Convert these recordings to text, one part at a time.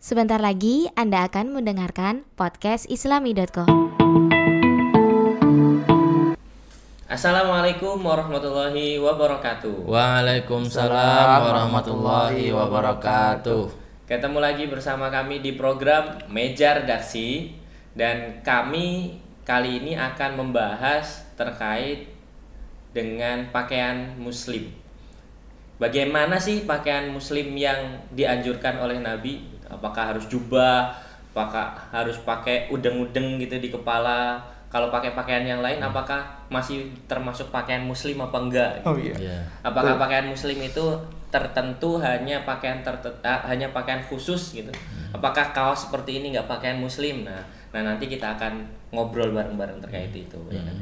Sebentar lagi Anda akan mendengarkan podcast islami.co. Assalamualaikum warahmatullahi wabarakatuh. Waalaikumsalam warahmatullahi wabarakatuh. Ketemu lagi bersama kami di program Mejar Daksi dan kami kali ini akan membahas terkait dengan pakaian muslim. Bagaimana sih pakaian muslim yang dianjurkan oleh Nabi? Apakah harus jubah? Apakah harus pakai udeng-udeng gitu di kepala? Kalau pakai pakaian yang lain apakah masih termasuk pakaian muslim apa enggak? Oh iya. Ya. Apakah pakaian muslim itu tertentu hanya pakaian tertentu hanya pakaian khusus gitu? Apakah kaos seperti ini nggak pakaian muslim? Nah, nah nanti kita akan ngobrol bareng-bareng terkait itu. ya kan?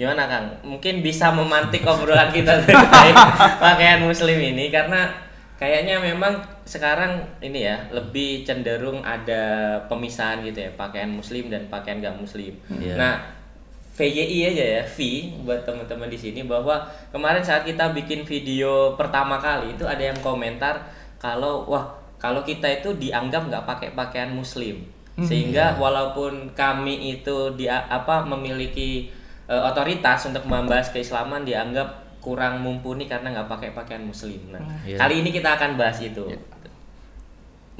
Gimana Kang? Mungkin bisa memantik obrolan kita terkait pakaian muslim ini karena kayaknya memang sekarang ini ya lebih cenderung ada pemisahan gitu ya pakaian muslim dan pakaian gak muslim. Iya. Nah, VYI aja ya, V buat teman-teman di sini bahwa kemarin saat kita bikin video pertama kali itu ada yang komentar kalau wah kalau kita itu dianggap nggak pakai pakaian muslim sehingga walaupun kami itu di apa memiliki e, otoritas untuk membahas keislaman dianggap kurang mumpuni karena nggak pakai pakaian muslim. Nah Iya. kali ini kita akan bahas itu.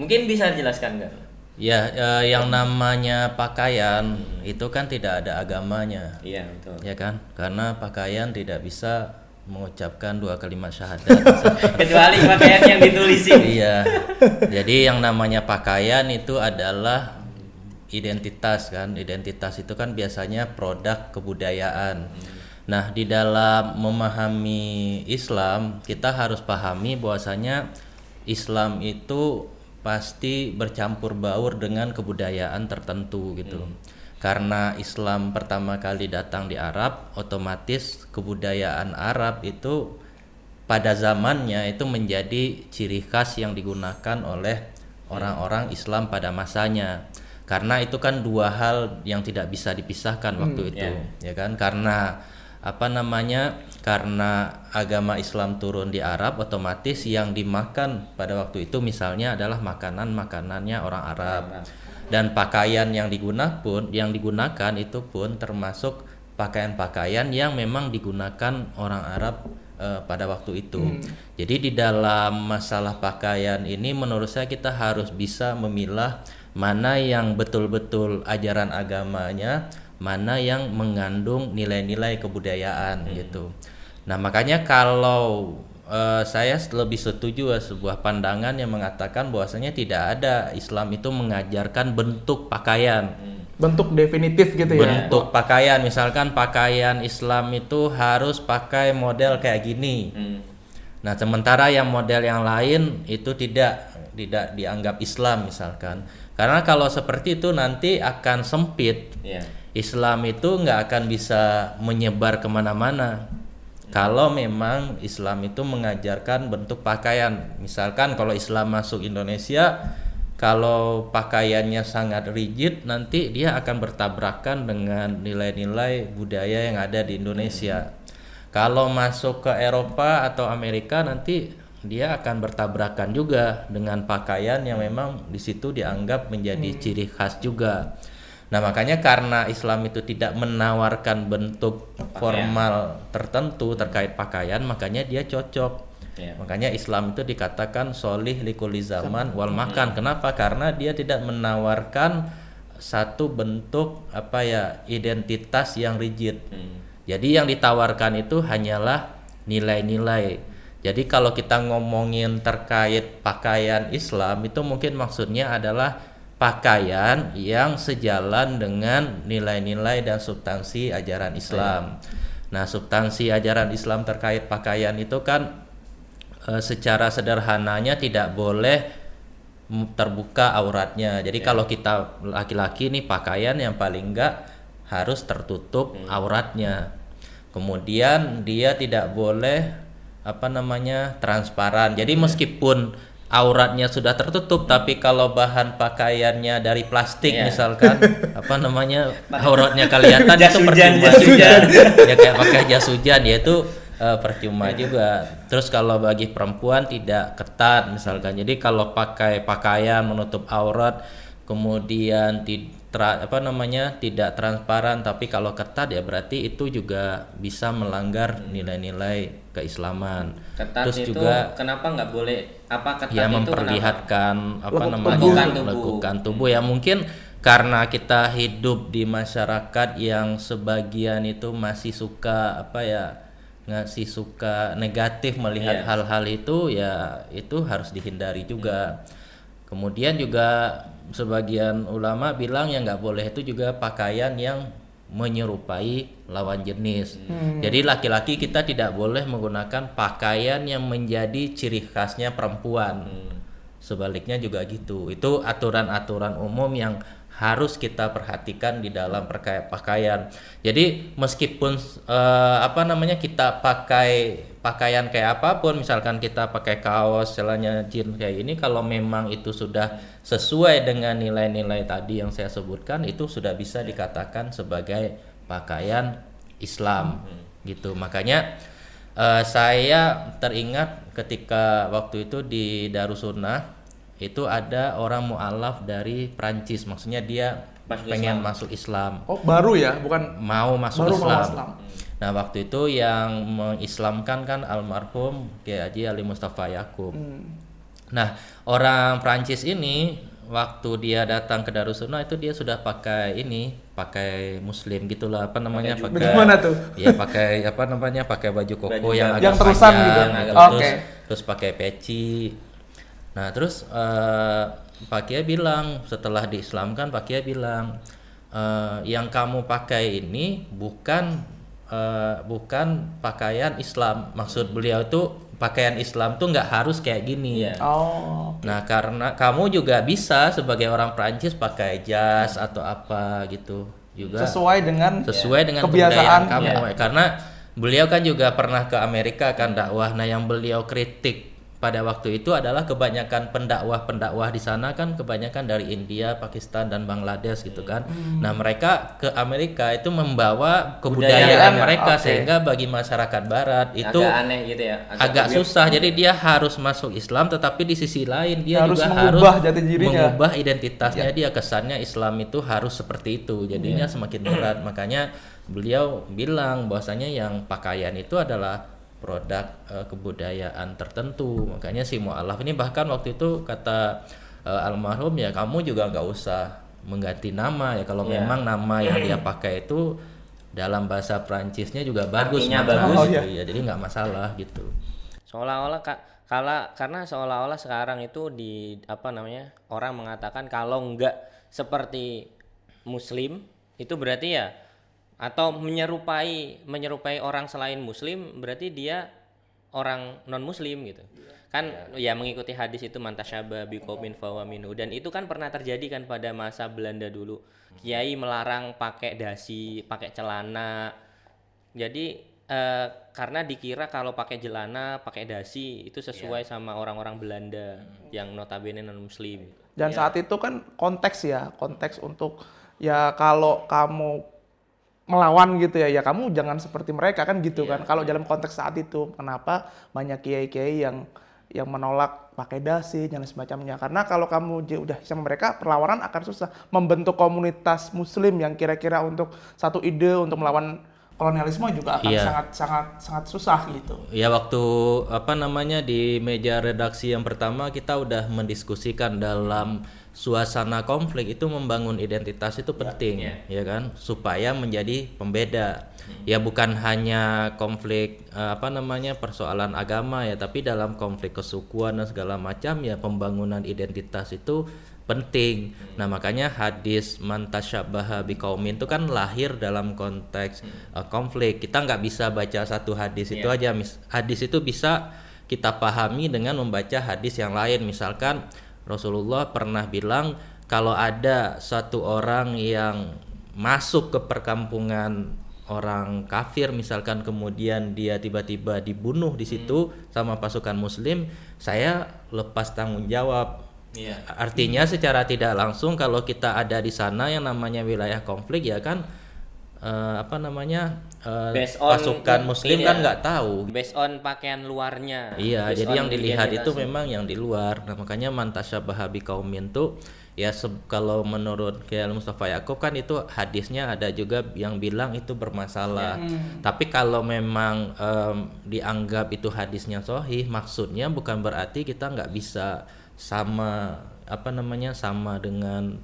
Mungkin bisa dijelaskan nggak? Ya, eh, yang namanya pakaian itu kan tidak ada agamanya, Iya betul. ya kan? Karena pakaian tidak bisa mengucapkan dua kalimat syahadat. Kecuali pakaian yang ditulisin. iya. Jadi yang namanya pakaian itu adalah identitas kan. Identitas itu kan biasanya produk kebudayaan. Nah, di dalam memahami Islam, kita harus pahami bahwasanya Islam itu pasti bercampur baur dengan kebudayaan tertentu gitu. Karena Islam pertama kali datang di Arab, otomatis kebudayaan Arab itu pada zamannya itu menjadi ciri khas yang digunakan oleh orang-orang Islam pada masanya. Karena itu kan dua hal yang tidak bisa dipisahkan waktu itu, ya kan? Karena apa namanya? Karena agama Islam turun di Arab, otomatis yang dimakan pada waktu itu misalnya adalah makanan-makanannya orang Arab. Dan pakaian yang digunakan pun yang digunakan itu pun termasuk pakaian-pakaian yang memang digunakan orang Arab eh, pada waktu itu. Jadi di dalam masalah pakaian ini menurut saya kita harus bisa memilah mana yang betul-betul ajaran agamanya, mana yang mengandung nilai-nilai kebudayaan gitu. Nah, makanya kalau eh, saya lebih setuju ya sebuah pandangan yang mengatakan bahwasanya tidak ada Islam itu mengajarkan bentuk pakaian Bentuk definitif gitu ya. bentuk pakaian misalkan pakaian Islam itu harus pakai model kayak gini Hmm. nah sementara yang model yang lain itu tidak tidak dianggap Islam misalkan karena kalau seperti itu nanti akan sempit Iya. Islam itu nggak akan bisa menyebar ke mana-mana. Kalau memang Islam itu mengajarkan bentuk pakaian. Misalkan kalau Islam masuk Indonesia kalau pakaiannya sangat rigid nanti dia akan bertabrakan dengan nilai-nilai budaya yang ada di Indonesia. Kalau masuk ke Eropa atau Amerika nanti dia akan bertabrakan juga dengan pakaian yang memang di situ dianggap menjadi ciri khas juga. Nah, makanya karena Islam itu tidak menawarkan bentuk formal tertentu terkait pakaian, makanya dia cocok. Iya. Makanya Islam itu dikatakan solih likuli zaman wal makan. Kenapa? Karena dia tidak menawarkan satu bentuk apa ya identitas yang rigid. Hmm. Jadi yang ditawarkan itu hanyalah nilai-nilai. Jadi kalau kita ngomongin terkait pakaian Islam itu mungkin maksudnya adalah pakaian yang sejalan dengan nilai-nilai dan substansi ajaran Islam. Nah, substansi ajaran Islam terkait pakaian itu kan eh, secara sederhananya tidak boleh terbuka auratnya. Jadi kalau kita laki-laki nih pakaian yang paling enggak harus tertutup auratnya. Kemudian dia tidak boleh apa namanya transparan. Jadi meskipun auratnya sudah tertutup tapi kalau bahan pakaiannya dari plastik Iya. misalkan apa namanya auratnya kelihatan itu percuma jas juga. hujan. ya kayak pakai jas hujan ya itu eh, percuma juga. Terus kalau bagi perempuan tidak ketat misalkan. Jadi kalau pakai pakaian menutup aurat kemudian di tra- apa namanya tidak transparan tapi kalau ketat ya berarti itu juga bisa melanggar nilai-nilai keislaman. Ketat Terus itu juga kenapa nggak boleh apa ketat ya itu memperlihatkan apa Lekuk namanya tubuh. Lekukan tubuh. lekukan tubuh ya mungkin karena kita hidup di masyarakat yang sebagian itu masih suka apa ya ngasih suka negatif melihat hal-hal itu ya itu harus dihindari juga kemudian juga sebagian ulama bilang yang nggak boleh itu juga pakaian yang menyerupai lawan jenis. Jadi laki-laki kita tidak boleh menggunakan pakaian yang menjadi ciri khasnya perempuan. Sebaliknya juga gitu. Itu aturan-aturan umum yang harus kita perhatikan di dalam pakaian. Jadi meskipun eh, apa namanya kita pakai pakaian kayak apa pun, misalkan kita pakai kaos, celana jeans kayak ini, kalau memang itu sudah sesuai dengan nilai-nilai tadi yang saya sebutkan, itu sudah bisa dikatakan sebagai pakaian Islam, gitu. Makanya eh, saya teringat ketika waktu itu di Darussunnah itu ada orang mualaf dari Prancis maksudnya dia Masuk pengen Islam. masuk Islam Oh baru ya, bukan mau masuk Baru mau Islam. Islam. Nah waktu itu yang mengislamkan kan almarhum Kiai Haji Ali Mustafa Yakub. Hmm. Nah orang Prancis ini waktu dia datang ke Darussunnah itu dia sudah pakai ini pakai Muslim gitulah apa namanya Pakai pakai Bagaimana tuh? ya pakai apa namanya pakai baju koko Baju yang batik. agak Yang terusan panjang, gitu? agak Oke. terus terus pakai peci nah terus eh, Pak Kiai bilang setelah diislamkan Pak Kiai bilang eh, yang kamu pakai ini bukan eh, bukan pakaian Islam maksud beliau itu pakaian Islam tuh nggak harus kayak gini Iya. Oh. Nah, karena kamu juga bisa sebagai orang Prancis pakai jas atau apa gitu juga Sesuai dengan sesuai dengan kebiasaan. kamu. Iya. Karena beliau kan juga pernah ke Amerika kan dakwah. Nah, yang beliau kritik pada waktu itu adalah kebanyakan pendakwah-pendakwah di sana kan kebanyakan dari India, Pakistan dan Bangladesh gitu kan. Hmm. Nah, mereka ke Amerika itu membawa Budaya kebudayaan mereka. mereka Oke. sehingga bagi masyarakat barat itu agak aneh gitu ya. agak weird. susah jadi dia harus masuk Islam tetapi di sisi lain dia Harus juga mengubah harus jati dirinya. mengubah identitasnya dia kesannya Islam itu harus seperti itu jadinya semakin berat makanya beliau bilang bahwasanya yang pakaian itu adalah produk eh, kebudayaan tertentu makanya si mualaf ini bahkan waktu itu kata eh, almarhum ya kamu juga nggak usah mengganti nama ya kalau Iya. memang nama yang dia pakai itu dalam bahasa Prancisnya juga bagus Artinya bagus. Oh, gitu iya. ya jadi nggak masalah gitu seolah-olah ka- kala karena seolah-olah sekarang itu di apa namanya orang mengatakan kalau nggak seperti muslim itu berarti ya atau menyerupai menyerupai orang selain muslim berarti dia orang non muslim gitu. Kan ya mengikuti hadis itu mantasyaba biqaumin fahuwa minhu. Dan itu kan pernah terjadi kan pada masa Belanda dulu. Kiai melarang pakai dasi pakai celana. Jadi eh, karena dikira kalau pakai celana, pakai dasi itu sesuai sama orang-orang Belanda yang notabene non muslim. Dan saat itu kan konteks ya, konteks untuk ya kalau kamu melawan gitu ya, ya kamu jangan seperti mereka kan gitu kan. Kalau dalam konteks saat itu, kenapa banyak kiai-kiai yang yang menolak pakai dasi dan semacamnya. Karena kalau kamu udah sama mereka, perlawanan akan susah. Membentuk komunitas muslim yang kira-kira untuk satu ide untuk melawan kolonialisme juga akan Iya. sangat sangat sangat susah gitu. Ya waktu apa namanya di meja redaksi yang pertama kita udah mendiskusikan dalam suasana konflik itu membangun identitas itu penting ya, kan? Supaya menjadi pembeda. Ya bukan hanya konflik eh, apa namanya persoalan agama ya tapi dalam konflik kesukuan dan segala macam ya pembangunan identitas itu penting. Nah, makanya hadis mantasyabaha biqaumin itu kan lahir dalam konteks uh, konflik. Kita nggak bisa baca satu hadis itu aja. Mis- Hadis itu bisa kita pahami dengan membaca hadis yang lain. Misalkan Rasulullah pernah bilang kalau ada satu orang yang masuk ke perkampungan orang kafir misalkan kemudian dia tiba-tiba dibunuh di situ sama pasukan muslim, saya lepas tanggung jawab Iya. Artinya secara tidak langsung kalau kita ada di sana yang namanya wilayah konflik ya kan eh, apa namanya Based on pasukan muslim kan ya. nggak tahu based on pakaian luarnya Iya, Based jadi yang dilihat itu identitas. memang yang di luar. Nah, makanya mantasyabaha kaumin tuh ya kalau menurut Kiai Mustafa Yakub kan itu hadisnya ada juga yang bilang itu bermasalah. Tapi kalau memang em, dianggap itu hadisnya sohih, maksudnya bukan berarti kita nggak bisa sama apa namanya sama dengan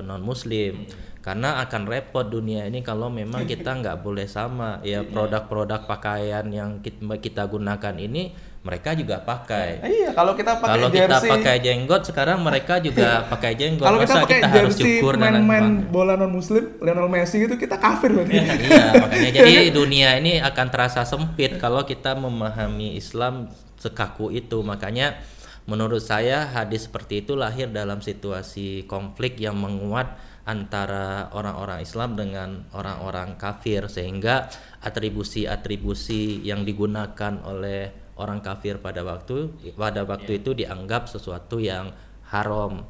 non muslim karena akan repot dunia ini kalau memang kita nggak boleh sama. Ya produk-produk pakaian yang kit- kita gunakan ini mereka juga pakai. Iya, kalau kita pakai kalau kita jersey, pakai jenggot sekarang mereka juga pakai jenggot. Kalau kita masa pakai kita harus jersey syukur dan main-main bangga? bola non muslim, Lionel Messi itu kita kafir berarti. iya makanya jadi dunia ini akan terasa sempit kalau kita memahami Islam sekaku itu. Makanya menurut saya hadis seperti itu lahir dalam situasi konflik yang menguat antara orang-orang Islam dengan orang-orang kafir sehingga atribusi-atribusi yang digunakan oleh orang kafir pada waktu pada waktu itu dianggap sesuatu yang haram.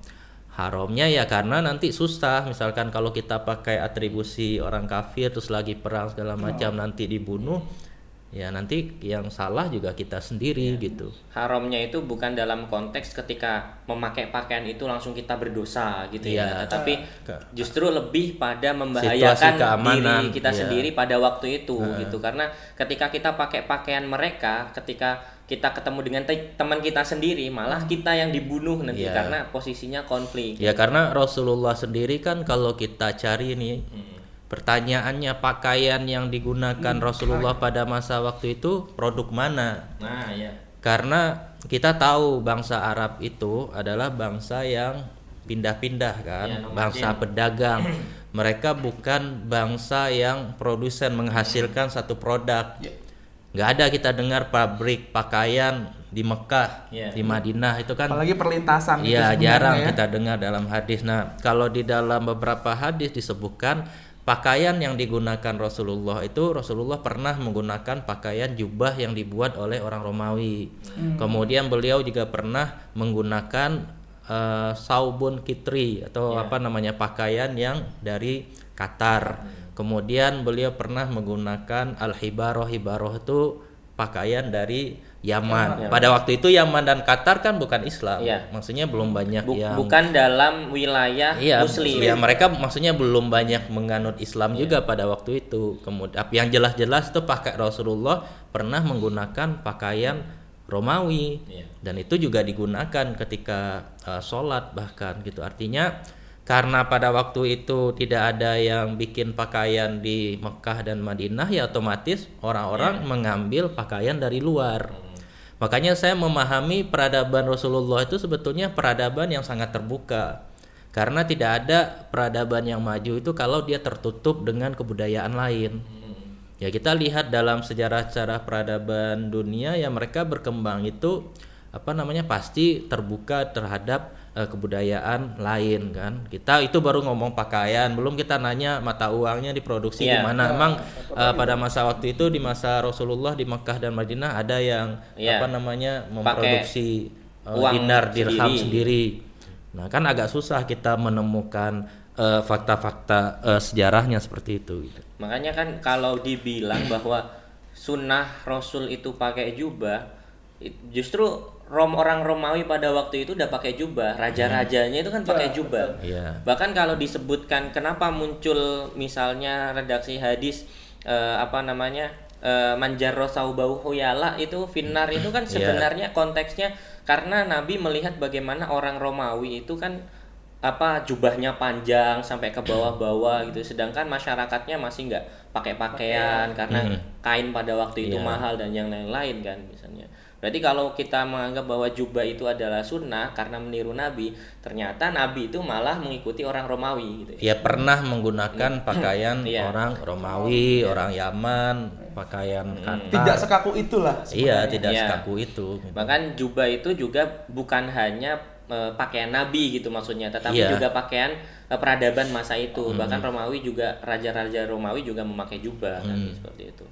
Haramnya ya karena nanti susah. Misalkan kalau kita pakai atribusi orang kafir terus lagi perang segala macam nanti dibunuh ya nanti yang salah juga kita sendiri gitu. Haramnya itu bukan dalam konteks ketika memakai pakaian itu langsung kita berdosa gitu ya, tetapi Ke- justru lebih pada membahayakan keamanan, diri kita iya. sendiri pada waktu itu gitu. Karena ketika kita pakai pakaian mereka ketika kita ketemu dengan te- teman kita sendiri malah kita yang dibunuh nanti Iya. karena posisinya konflik. Ya karena Rasulullah sendiri kan kalau kita cari nih pertanyaannya pakaian yang digunakan Rasulullah pada masa waktu itu produk mana nah ya karena kita tahu bangsa Arab itu adalah bangsa yang pindah-pindah kan, nomaden. bangsa pedagang. Mereka bukan bangsa yang produsen menghasilkan satu produk. nggak ada kita dengar pabrik pakaian di Mekah, Iya. di Madinah itu kan Apalagi perlintasan Iya jarang ya. kita dengar dalam hadis. Nah kalau di dalam beberapa hadis disebutkan pakaian yang digunakan Rasulullah itu Rasulullah pernah menggunakan pakaian jubah yang dibuat oleh orang Romawi. Kemudian beliau juga pernah menggunakan eh, saubun kitri atau apa namanya pakaian yang dari Qatar. Kemudian beliau pernah menggunakan al hibaroh hibaroh itu pakaian dari Yaman. Pada waktu itu Yaman dan Qatar kan bukan Islam. Iya. Maksudnya belum banyak Bu- yang bukan dalam wilayah Iya, muslim ya mereka maksudnya belum banyak menganut Islam juga pada waktu itu. Kemudian yang jelas-jelas itu pakai Rasulullah pernah menggunakan pakaian Romawi Iya. dan itu juga digunakan ketika uh, sholat bahkan gitu. Artinya karena pada waktu itu tidak ada yang bikin pakaian di Mekah dan Madinah ya otomatis orang-orang mengambil pakaian dari luar. Makanya saya memahami peradaban Rasulullah itu sebetulnya peradaban yang sangat terbuka. Karena tidak ada peradaban yang maju itu kalau dia tertutup dengan kebudayaan lain. Ya kita lihat dalam sejarah-sejarah peradaban dunia ya mereka berkembang itu apa namanya pasti terbuka terhadap eh, kebudayaan lain kan. Kita itu baru ngomong pakaian, belum kita nanya mata uangnya diproduksi di Iya. mana. Emang eh, pada masa waktu itu di masa Rasulullah di Mekah dan Madinah ada yang Iya. apa namanya memproduksi uang dinar dirham sendiri. sendiri. Nah, kan agak susah kita menemukan eh, fakta-fakta eh, sejarahnya seperti itu gitu. Makanya kan kalau dibilang bahwa sunnah Rasul itu pakai jubah, justru rom orang Romawi pada waktu itu udah pakai jubah, raja-rajanya itu kan pakai jubah. Iya. Bahkan kalau disebutkan kenapa muncul misalnya redaksi hadis eh, apa namanya eh, manjaro saubau huyala itu finar itu kan Iya. sebenarnya konteksnya karena Nabi melihat bagaimana orang Romawi itu kan apa jubahnya panjang sampai ke bawah-bawah gitu sedangkan masyarakatnya masih nggak pakai pakaian karena kain pada waktu itu Iya. mahal dan yang lain-lain kan misalnya berarti kalau kita menganggap bahwa jubah itu adalah sunnah karena meniru Nabi ternyata Nabi itu malah mengikuti orang Romawi gitu ya Ya pernah menggunakan pakaian Iya. orang Romawi, orang Yaman, pakaian Qatar. Tidak sekaku itulah. Iya, tidak Iya. sekaku itu. bahkan jubah itu juga bukan hanya eh, pakaian Nabi gitu maksudnya tetapi Iya. juga pakaian eh, peradaban masa itu bahkan Romawi juga raja-raja Romawi juga memakai jubah kan seperti itu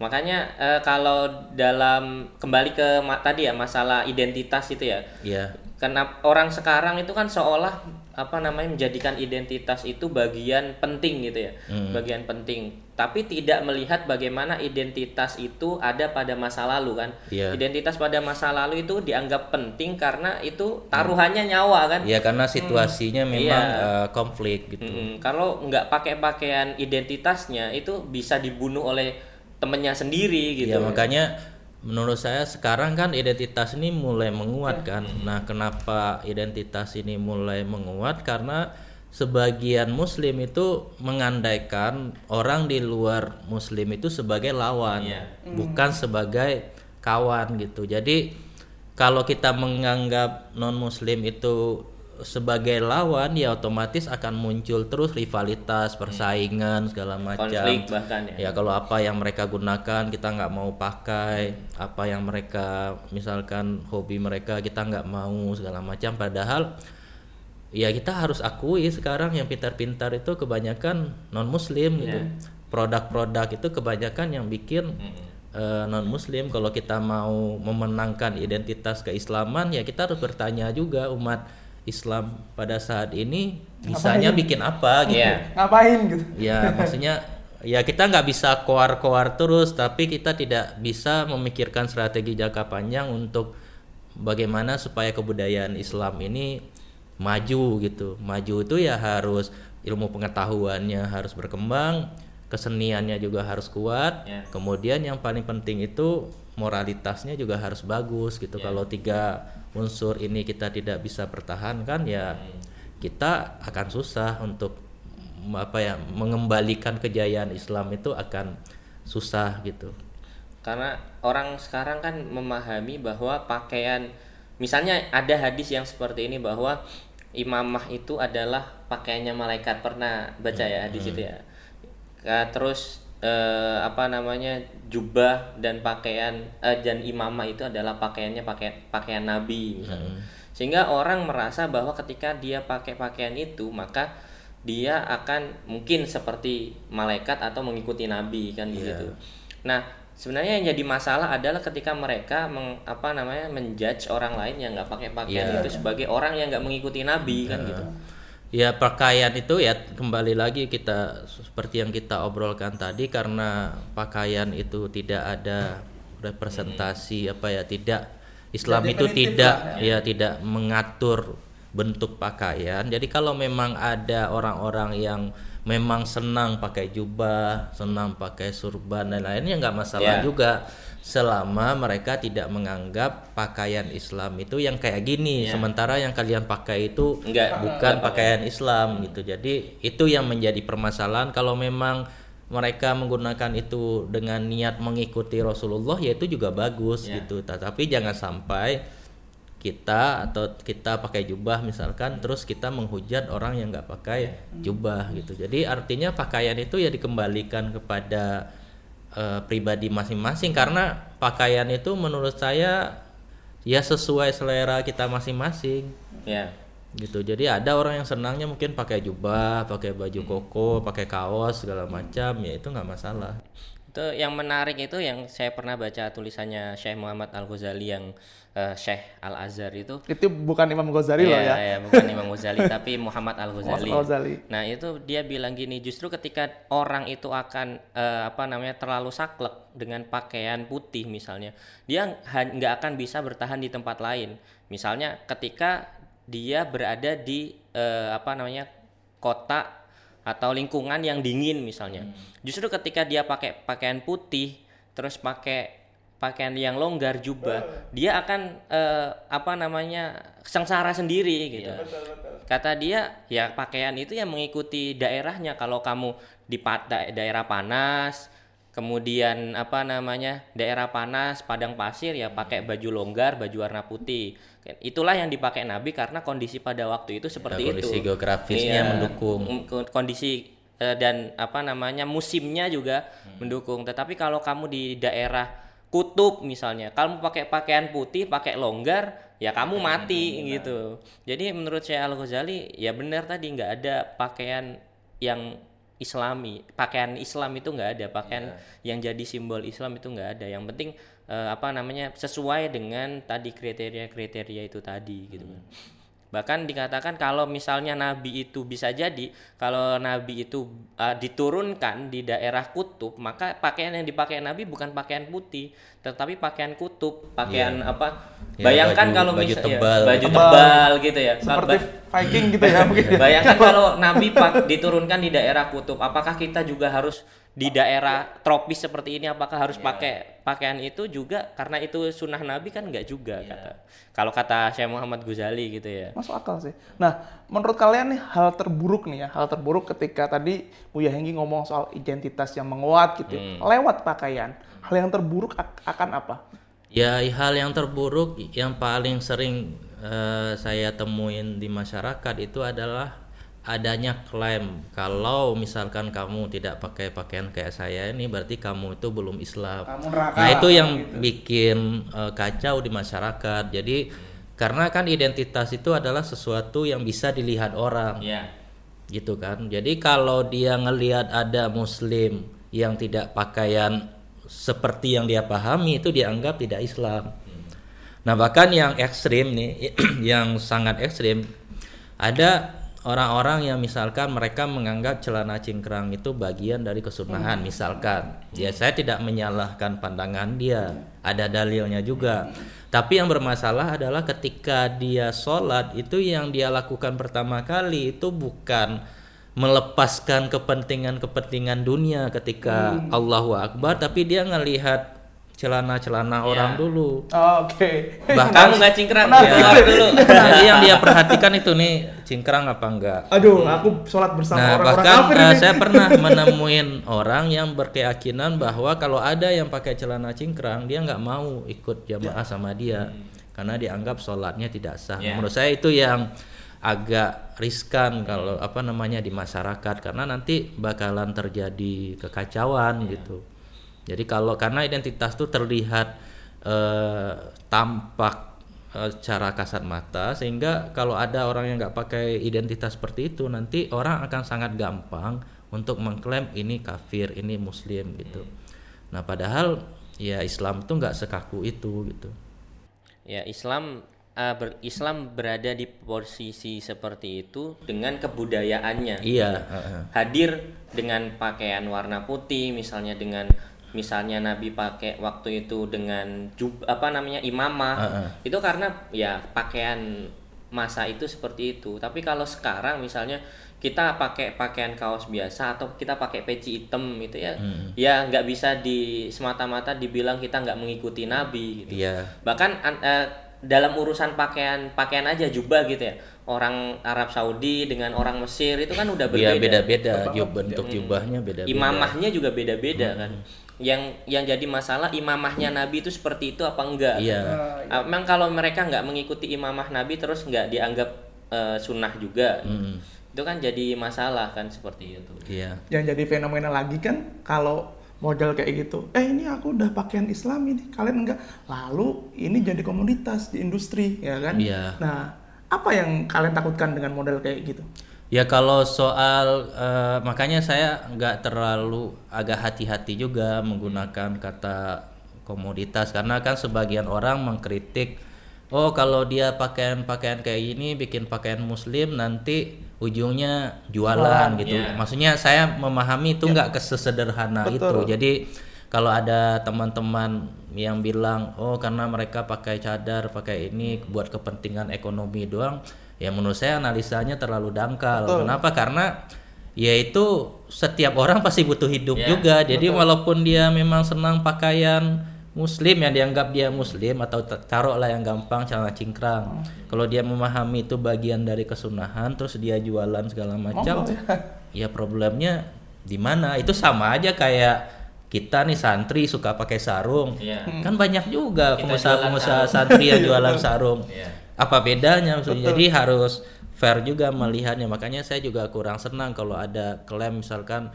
makanya eh, kalau dalam kembali ke tadi ya masalah identitas itu ya Iya. Karena orang sekarang itu kan seolah apa namanya menjadikan identitas itu bagian penting gitu ya, Hmm. bagian penting. Tapi tidak melihat bagaimana identitas itu ada pada masa lalu kan. Iya. Identitas pada masa lalu itu dianggap penting karena itu taruhannya nyawa kan. Ya karena situasinya memang Iya. eh, konflik gitu. Mm-mm. Kalau nggak pakai pakaian identitasnya itu bisa dibunuh oleh temennya sendiri gitu. Ya makanya menurut saya sekarang kan identitas ini mulai menguat kan. Nah, kenapa identitas ini mulai menguat karena sebagian muslim itu mengandaikan orang di luar muslim itu sebagai lawan, Iya. bukan sebagai kawan gitu. Jadi kalau kita menganggap non muslim itu sebagai lawan ya otomatis akan muncul terus rivalitas, persaingan segala macam. Konflik bahkan ya. Ya kalau apa yang mereka gunakan kita nggak mau pakai, apa yang mereka misalkan hobi mereka kita nggak mau segala macam. Padahal ya kita harus akui sekarang yang pintar-pintar itu kebanyakan non Muslim gitu. Produk-produk itu kebanyakan yang bikin non Muslim. Kalau kita mau memenangkan identitas keislaman ya kita harus bertanya juga umat Islam pada saat ini bisanya bikin apa gitu. Iya. Ngapain gitu? Ya, maksudnya ya kita nggak bisa koar-koar terus, tapi kita tidak bisa memikirkan strategi jangka panjang untuk bagaimana supaya kebudayaan Islam ini maju gitu. Maju itu ya harus ilmu pengetahuannya harus berkembang, keseniannya juga harus kuat. Ya. Kemudian yang paling penting itu moralitasnya juga harus bagus gitu. Kalau tiga unsur ini kita tidak bisa pertahankan ya kita akan susah untuk apa ya mengembalikan kejayaan Islam itu akan susah gitu. Karena orang sekarang kan memahami bahwa pakaian misalnya ada hadis yang seperti ini bahwa imamah itu adalah pakaiannya malaikat. Pernah baca ya hadis itu ya. Terus eh, apa namanya jubah dan pakaian eh, dan imamah itu adalah pakaiannya pakaian pakaian nabi misalnya. Sehingga orang merasa bahwa ketika dia pakai pakaian itu maka dia akan mungkin seperti malaikat atau mengikuti nabi kan begitu. Nah, sebenarnya yang jadi masalah adalah ketika mereka meng, apa namanya menjudge orang lain yang nggak pakai pakaian Iya. itu sebagai orang yang nggak mengikuti nabi kan gitu. Ya pakaian itu ya kembali lagi kita seperti yang kita obrolkan tadi karena pakaian itu tidak ada representasi apa ya tidak Islam Tidak itu tidak lah, ya tidak mengatur bentuk pakaian. Jadi kalau memang ada orang-orang yang memang senang pakai jubah, senang pakai surban dan lainnya nggak masalah Ya. juga selama mereka tidak menganggap pakaian Islam itu yang kayak gini. Ya. Sementara yang kalian pakai itu Enggak, bukan pakaian Islam gitu. Jadi itu yang menjadi permasalahan kalau memang mereka menggunakan itu dengan niat mengikuti Rasulullah ya itu juga bagus Ya. gitu. Tetapi jangan sampai kita atau kita pakai jubah misalkan terus kita menghujat orang yang nggak pakai jubah gitu. Jadi artinya pakaian itu ya dikembalikan kepada eh, pribadi masing-masing. Karena pakaian itu menurut saya ya sesuai selera kita masing-masing. Ya. gitu. Jadi ada orang yang senangnya mungkin pakai jubah pakai baju koko pakai kaos segala macam. Ya itu nggak masalah Itu yang menarik itu yang saya pernah baca tulisannya Syekh Muhammad Al Ghazali yang eh, Syekh Al Azhar itu. Itu bukan Imam Ghazali loh ya. iya, bukan Imam Ghazali tapi Muhammad Al Ghazali. Nah itu dia bilang gini, justru ketika orang itu akan eh, apa namanya terlalu saklek dengan pakaian putih misalnya, dia nggak akan bisa bertahan di tempat lain. Misalnya ketika dia berada di eh, apa namanya kota atau lingkungan yang dingin misalnya, justru ketika dia pakai pakaian putih, terus pakai pakaian yang longgar jubah, dia akan eh, apa namanya sengsara sendiri gitu. Kata dia ya pakaian itu yang mengikuti daerahnya. Kalau kamu di da- daerah panas kemudian apa namanya daerah panas padang pasir ya pakai baju longgar baju warna putih. Itulah yang dipakai Nabi karena kondisi pada waktu itu seperti Ya, kondisi itu. geografisnya Iya, mendukung. kondisi eh, dan apa namanya musimnya juga mendukung. Tetapi kalau kamu di daerah kutub misalnya kamu pakai pakaian putih pakai longgar ya kamu mati gitu. Jadi menurut saya Al Ghazali ya benar tadi nggak ada pakaian yang Islami, pakaian Islam itu nggak ada, pakaian yang jadi simbol Islam itu nggak ada. Yang penting eh, apa namanya sesuai dengan tadi kriteria-kriteria itu tadi gitu kan. Bahkan dikatakan kalau misalnya nabi itu bisa jadi kalau nabi itu uh, diturunkan di daerah kutub, maka pakaian yang dipakai nabi bukan pakaian putih, tetapi pakaian kutub, pakaian apa? Ya, Bayangkan baju- kalau baju misal- ya, tebal. baju Tebal. tebal gitu ya. Seperti Viking gitu ya mungkin. ya. Bayangkan kalau Nabi pak diturunkan di daerah kutub, apakah kita juga harus di daerah tropis seperti ini? Apakah harus pakai pakaian itu juga? Karena itu sunnah Nabi kan nggak juga kata. Kalau kata Syekh Muhammad Ghazali gitu ya. Masuk akal sih. Nah, menurut kalian nih hal terburuk nih ya, hal terburuk ketika tadi Buya Henggi ngomong soal identitas yang menguat gitu, Hmm. lewat pakaian. Hal yang terburuk ak- akan apa? Ya hal yang terburuk yang paling sering eh, saya temuin di masyarakat itu adalah adanya klaim kalau misalkan kamu tidak pakai pakaian kayak saya ini berarti kamu itu belum Islam. Kamu neraka, Nah itu yang gitu. bikin eh, kacau di masyarakat. Jadi karena kan identitas itu adalah sesuatu yang bisa dilihat orang Ya. gitu kan. Jadi kalau dia ngelihat ada muslim yang tidak pakaian seperti yang dia pahami itu dianggap tidak Islam. Nah, bahkan yang ekstrim nih yang sangat ekstrim ada orang-orang yang misalkan mereka menganggap celana cingkrang itu bagian dari kesunahan misalkan. Ya saya tidak menyalahkan pandangan dia, ada dalilnya juga. Tapi yang bermasalah adalah ketika dia sholat itu yang dia lakukan pertama kali itu bukan melepaskan kepentingan-kepentingan dunia ketika Allahu Akbar, tapi dia ngelihat celana-celana orang dulu. Oh, Oke. Bahkan Kamu nggak cingkrang, keluar dulu. Jadi yang dia perhatikan itu nih cingkrang apa enggak. Aduh, aku sholat bersama Nah, orang-orang bahkan kafir eh, ini. saya pernah menemuin orang yang berkeyakinan bahwa kalau ada yang pakai celana cingkrang, dia nggak mau ikut jamaah sama dia karena dianggap sholatnya tidak sah. Ya. Menurut saya itu yang agak riskan kalau apa namanya di masyarakat karena nanti bakalan terjadi kekacauan gitu. Jadi kalau karena identitas itu terlihat eh, tampak eh, secara kasat mata sehingga kalau ada orang yang nggak pakai identitas seperti itu nanti orang akan sangat gampang untuk mengklaim ini kafir ini muslim gitu nah padahal ya Islam itu nggak sekaku itu gitu Ya Islam eh, ber- Islam berada di posisi seperti itu dengan kebudayaannya. iya heeh. hadir dengan pakaian warna putih misalnya dengan misalnya Nabi pakai waktu itu dengan jub apa namanya imamah Heeh. itu karena ya pakaian masa itu seperti itu. Tapi kalau sekarang misalnya kita pakai pakaian kaos biasa atau kita pakai peci hitam gitu ya ya nggak bisa di semata-mata dibilang kita nggak mengikuti Nabi gitu. Iya. Bahkan an- eh, dalam urusan pakaian pakaian aja jubah gitu ya. Orang Arab Saudi dengan orang Mesir itu kan udah Iya berbeda. beda-beda jub bentuk jubahnya beda-beda. Imamahnya juga beda-beda kan yang yang jadi masalah imamahnya Nabi itu seperti itu apa enggak iya Ah, Memang kalau mereka nggak mengikuti imamah Nabi terus nggak dianggap eh, sunnah juga Mm, itu kan jadi masalah kan seperti itu iya Yang jadi fenomena lagi kan kalau model kayak gitu. Eh ini aku udah pakaian Islam ini, kalian enggak. Lalu ini jadi komoditas di industri, ya kan? Iya. Nah, apa yang kalian takutkan dengan model kayak gitu? Ya kalau soal eh, makanya saya nggak terlalu agak hati-hati juga menggunakan kata komoditas karena kan sebagian orang mengkritik oh kalau dia pakaian-pakaian kayak gini bikin pakaian muslim nanti ujungnya jualan gitu. Iya. Maksudnya saya memahami itu nggak kesesederhana itu. Betul. Jadi kalau ada teman-teman yang bilang oh karena mereka pakai cadar pakai ini buat kepentingan ekonomi doang ya menurut saya analisanya terlalu dangkal. Betul. kenapa? Karena ya itu setiap orang pasti butuh hidup Ya, juga. Jadi walaupun dia memang senang pakaian muslim yang dianggap dia muslim atau taruhlah yang gampang celana cingkrang. Kalau dia memahami itu bagian dari kesunahan terus dia jualan segala macam Monggo, ya problemnya di mana? Itu sama aja kayak kita nih santri suka pakai sarung. Iya. kan banyak juga pengusaha-pengusaha santri yang jualan sarung. Iya. Apa bedanya? Maksudnya jadi harus fair juga melihatnya. Makanya saya juga kurang senang kalau ada klaim misalkan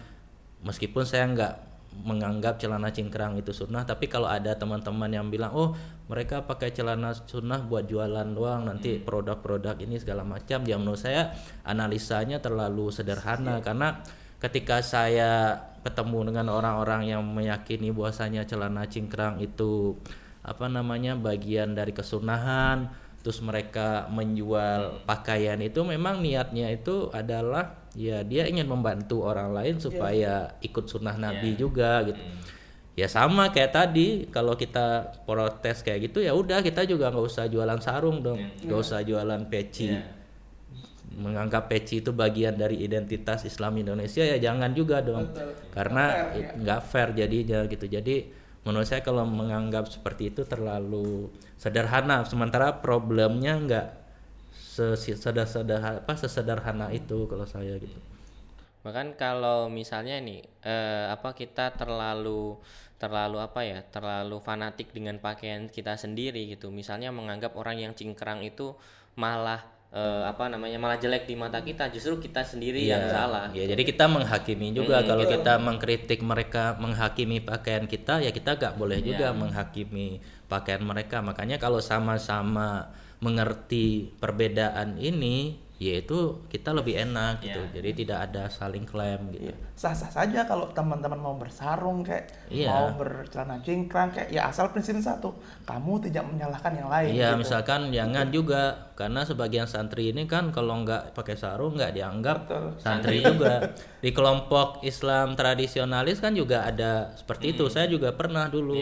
meskipun saya nggak menganggap celana cingkrang itu sunnah tapi kalau ada teman-teman yang bilang oh mereka pakai celana sunnah buat jualan doang nanti produk-produk ini segala macam ya menurut saya analisanya terlalu sederhana. Karena ketika saya ketemu dengan orang-orang yang meyakini bahwasanya celana cingkrang itu apa namanya bagian dari kesunahan terus mereka menjual pakaian itu memang niatnya itu adalah ya dia ingin membantu orang lain supaya ikut sunnah nabi juga gitu. Ya sama kayak tadi kalau kita protes kayak gitu ya udah kita juga nggak usah jualan sarung dong nggak usah jualan peci. Menganggap peci itu bagian dari identitas Islam Indonesia ya jangan juga dong. Karena Fair, ya. nggak fair jadinya gitu. Jadi menurut saya kalau menganggap seperti itu terlalu sederhana sementara problemnya nggak sesederhana sesederhana itu kalau saya gitu Bahkan kalau misalnya nih eh, apa kita terlalu terlalu apa ya terlalu fanatik dengan pakaian kita sendiri gitu. Misalnya menganggap orang yang cingkrang itu malah eh, apa namanya malah jelek di mata kita. Justru kita sendiri yang salah. Ya, jadi kita menghakimi juga Hmm, kalau kita mengkritik mereka menghakimi pakaian kita ya kita gak boleh juga menghakimi pakaian mereka. Makanya kalau sama-sama mengerti perbedaan ini yaitu kita lebih enak gitu. Jadi tidak ada saling klaim gitu. Iya. Sah-sah saja kalau teman-teman mau bersarung kayak Iya. mau bercelana cingkrang kayak ya asal prinsip satu, kamu tidak menyalahkan yang lain. Iya, gitu. misalkan jangan juga karena sebagian santri ini kan kalau nggak pakai sarung nggak dianggap Betul. santri juga. Di kelompok Islam tradisionalis kan juga ada seperti itu. Saya juga pernah dulu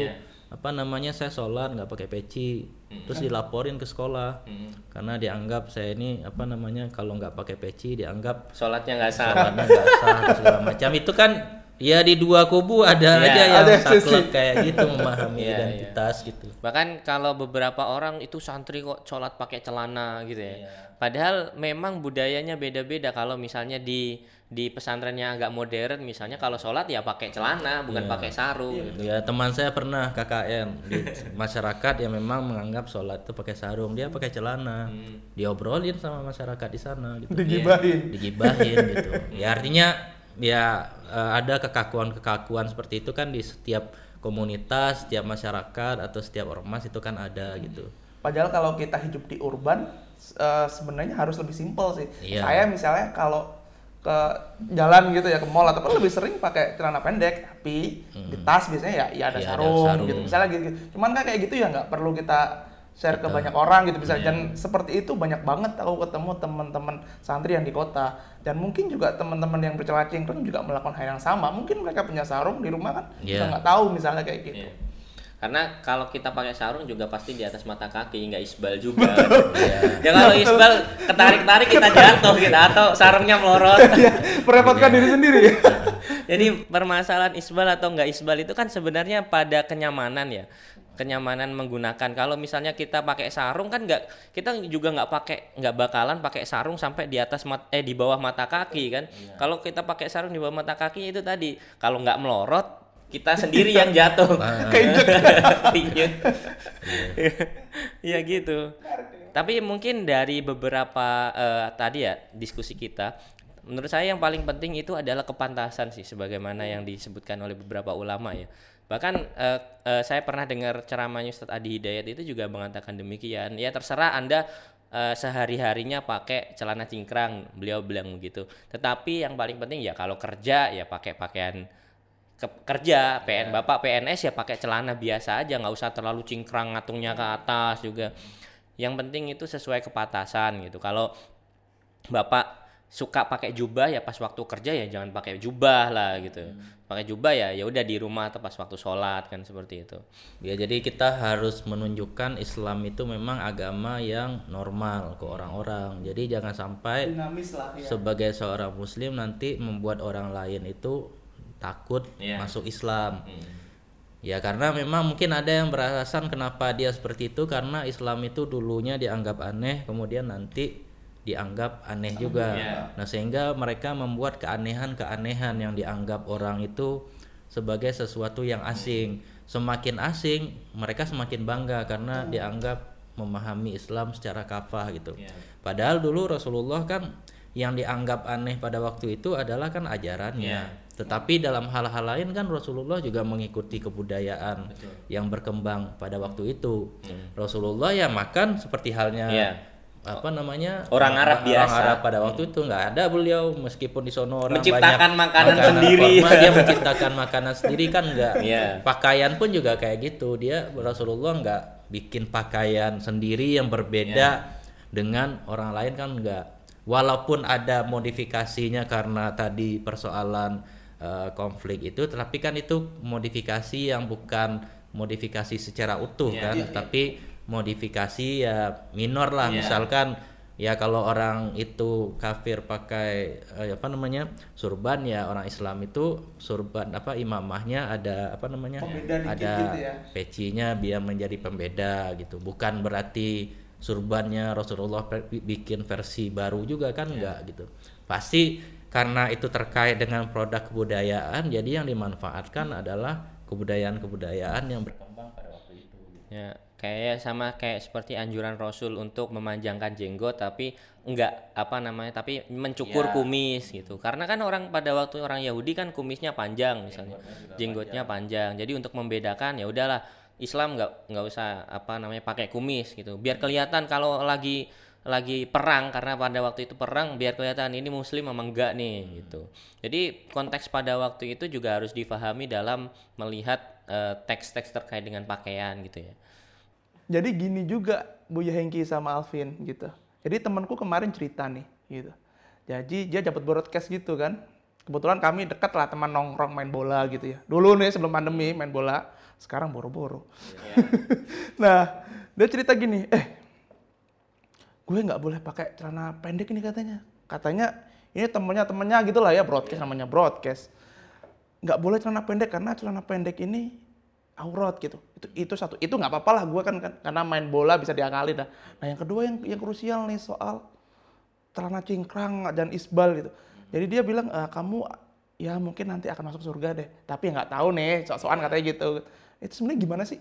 apa namanya saya sholat nggak pakai peci, terus dilaporin ke sekolah karena dianggap saya ini apa namanya kalau nggak pakai peci dianggap Sholatnya nggak sah. sholatnya nggak sah dan segala macam. Itu kan ya di dua kubu ada Iya, aja yang ada sisi. saklek kayak gitu memahami Iya, identitas gitu. Bahkan kalau beberapa orang itu santri kok sholat pakai celana gitu ya. Padahal memang budayanya beda-beda. Kalau misalnya di di pesantrennya agak modern, misalnya kalau sholat ya pakai celana, bukan pakai sarung. gitu. Ya teman saya pernah KKN di masyarakat yang memang menganggap sholat itu pakai sarung dia pakai celana diobrolin sama masyarakat di sana gitu digibahin. digibahin gitu ya artinya ya eh, ada kekakuan-kekakuan seperti itu kan di setiap komunitas setiap masyarakat atau setiap ormas itu kan ada gitu Padahal kalau kita hidup di urban eh, sebenarnya harus lebih simpel sih. Iya. Saya misalnya kalau ke jalan gitu ya ke mall atau apa lebih sering pakai celana pendek tapi di tas biasanya ya ya ada Iya, ada sarung, sarung. gitu misalnya gitu, cuman kan kayak gitu ya nggak perlu kita share ke banyak orang gitu bisa dan seperti itu banyak banget aku ketemu teman-teman santri yang di kota dan mungkin juga teman-teman yang bercelana cingkrang juga melakukan hal yang sama mungkin mereka punya sarung di rumah kan Iya. kita nggak tahu misalnya kayak gitu Iya. Karena kalau kita pakai sarung juga pasti di atas mata kaki, nggak isbal juga. ya kalau isbal ketarik-tarik kita jatuh gitu atau sarungnya melorot. Iya, merepotkan diri sendiri. Ya Jadi permasalahan isbal atau nggak isbal itu kan sebenarnya pada kenyamanan ya. Kenyamanan menggunakan. Kalau misalnya kita pakai sarung kan nggak kita juga nggak pakai nggak bakalan pakai sarung sampai di atas mat, eh di bawah mata kaki kan. Kalau kita pakai sarung di bawah mata kaki itu tadi kalau nggak melorot kita sendiri yang jatuh. Keinjek Keinjek. ya gitu. Tapi mungkin dari beberapa eh, tadi ya diskusi kita menurut saya yang paling penting itu adalah kepantasan sih sebagaimana yang disebutkan oleh beberapa ulama ya. Bahkan eh, eh, saya pernah dengar ceramahnya Ustadz Adi Hidayat itu juga mengatakan demikian. Ya terserah anda eh, sehari-harinya pakai celana cingkrang beliau bilang begitu. Tetapi yang paling penting ya kalau kerja ya pakai pakaian ke- kerja PN bapak PNS ya pakai celana biasa aja nggak usah terlalu cingkrang ngatungnya ke atas juga. Yang penting itu sesuai kepatasan gitu. Kalau bapak suka pakai jubah ya pas waktu kerja ya jangan pakai jubah lah gitu. Pakai jubah ya ya udah di rumah atau pas waktu sholat kan seperti itu. Ya jadi kita harus menunjukkan Islam itu memang agama yang normal ke orang-orang. Jadi jangan sampai dinamis lah ya. sebagai seorang muslim nanti membuat orang lain itu takut Iya. masuk Islam. Ya karena memang mungkin ada yang beralasan kenapa dia seperti itu karena Islam itu dulunya dianggap aneh kemudian nanti dianggap aneh juga. Iya. Nah, sehingga mereka membuat keanehan-keanehan yang dianggap orang itu sebagai sesuatu yang asing. Semakin asing, mereka semakin bangga karena dianggap memahami Islam secara kafah gitu. Padahal dulu Rasulullah kan yang dianggap aneh pada waktu itu adalah kan ajarannya. Tetapi dalam hal-hal lain kan Rasulullah juga mengikuti kebudayaan yang berkembang pada waktu itu. Rasulullah ya makan seperti halnya Iya. apa namanya Orang Arab orang biasa. Arab pada waktu itu nggak ada beliau meskipun di sono orang Menciptakan banyak makanan sendiri. kurma, dia menciptakan makanan sendiri kan nggak Iya. pakaian pun juga kayak gitu dia Rasulullah nggak bikin pakaian sendiri yang berbeda Iya. dengan orang lain kan nggak walaupun ada modifikasinya karena tadi persoalan eh, konflik itu tapi kan itu modifikasi yang bukan modifikasi secara utuh Iya. kan tapi modifikasi ya minor lah Iya. misalkan ya kalau orang itu kafir pakai eh, apa namanya surban ya orang Islam itu surban apa imamahnya ada apa namanya Pembeda ada gitu ya. pecinya biar menjadi pembeda gitu bukan berarti surbannya Rasulullah bikin versi baru juga kan enggak gitu pasti karena itu terkait dengan produk kebudayaan jadi yang dimanfaatkan adalah kebudayaan-kebudayaan yang berkembang pada waktu itu Ya, kayak sama kayak seperti anjuran Rasul untuk memanjangkan jenggot tapi enggak apa namanya tapi mencukur kumis gitu. Karena kan orang pada waktu orang Yahudi kan kumisnya panjang misalnya. Jenggotnya panjang. Jadi untuk membedakan ya udahlah Islam nggak nggak usah apa namanya pakai kumis gitu. Biar kelihatan kalau lagi lagi perang karena pada waktu itu perang biar kelihatan ini muslim memang enggak nih gitu. Jadi konteks pada waktu itu juga harus difahami dalam melihat eh, teks-teks terkait dengan pakaian gitu ya. Jadi gini juga Buya Hengki sama Alvin gitu. Jadi temanku kemarin cerita nih gitu. Jadi dia dapat broadcast gitu kan. Kebetulan kami dekat lah teman nongkrong main bola gitu ya. Dulu nih sebelum pandemi main bola. Sekarang boro-boro. nah dia cerita gini, eh gue nggak boleh pakai celana pendek ini katanya. Katanya ini temennya temennya gitu lah ya broadcast namanya broadcast. Nggak boleh celana pendek karena celana pendek ini aurat gitu. Itu itu satu. Itu nggak apa-apa lah gue kan, kan karena main bola bisa diakalin dah. Nah yang kedua yang yang krusial nih soal celana cingkrang dan isbal gitu. Jadi dia bilang "Eh, kamu ya mungkin nanti akan masuk surga deh. Tapi nggak tahu nih sok-sokan katanya gitu. Itu sebenarnya gimana sih?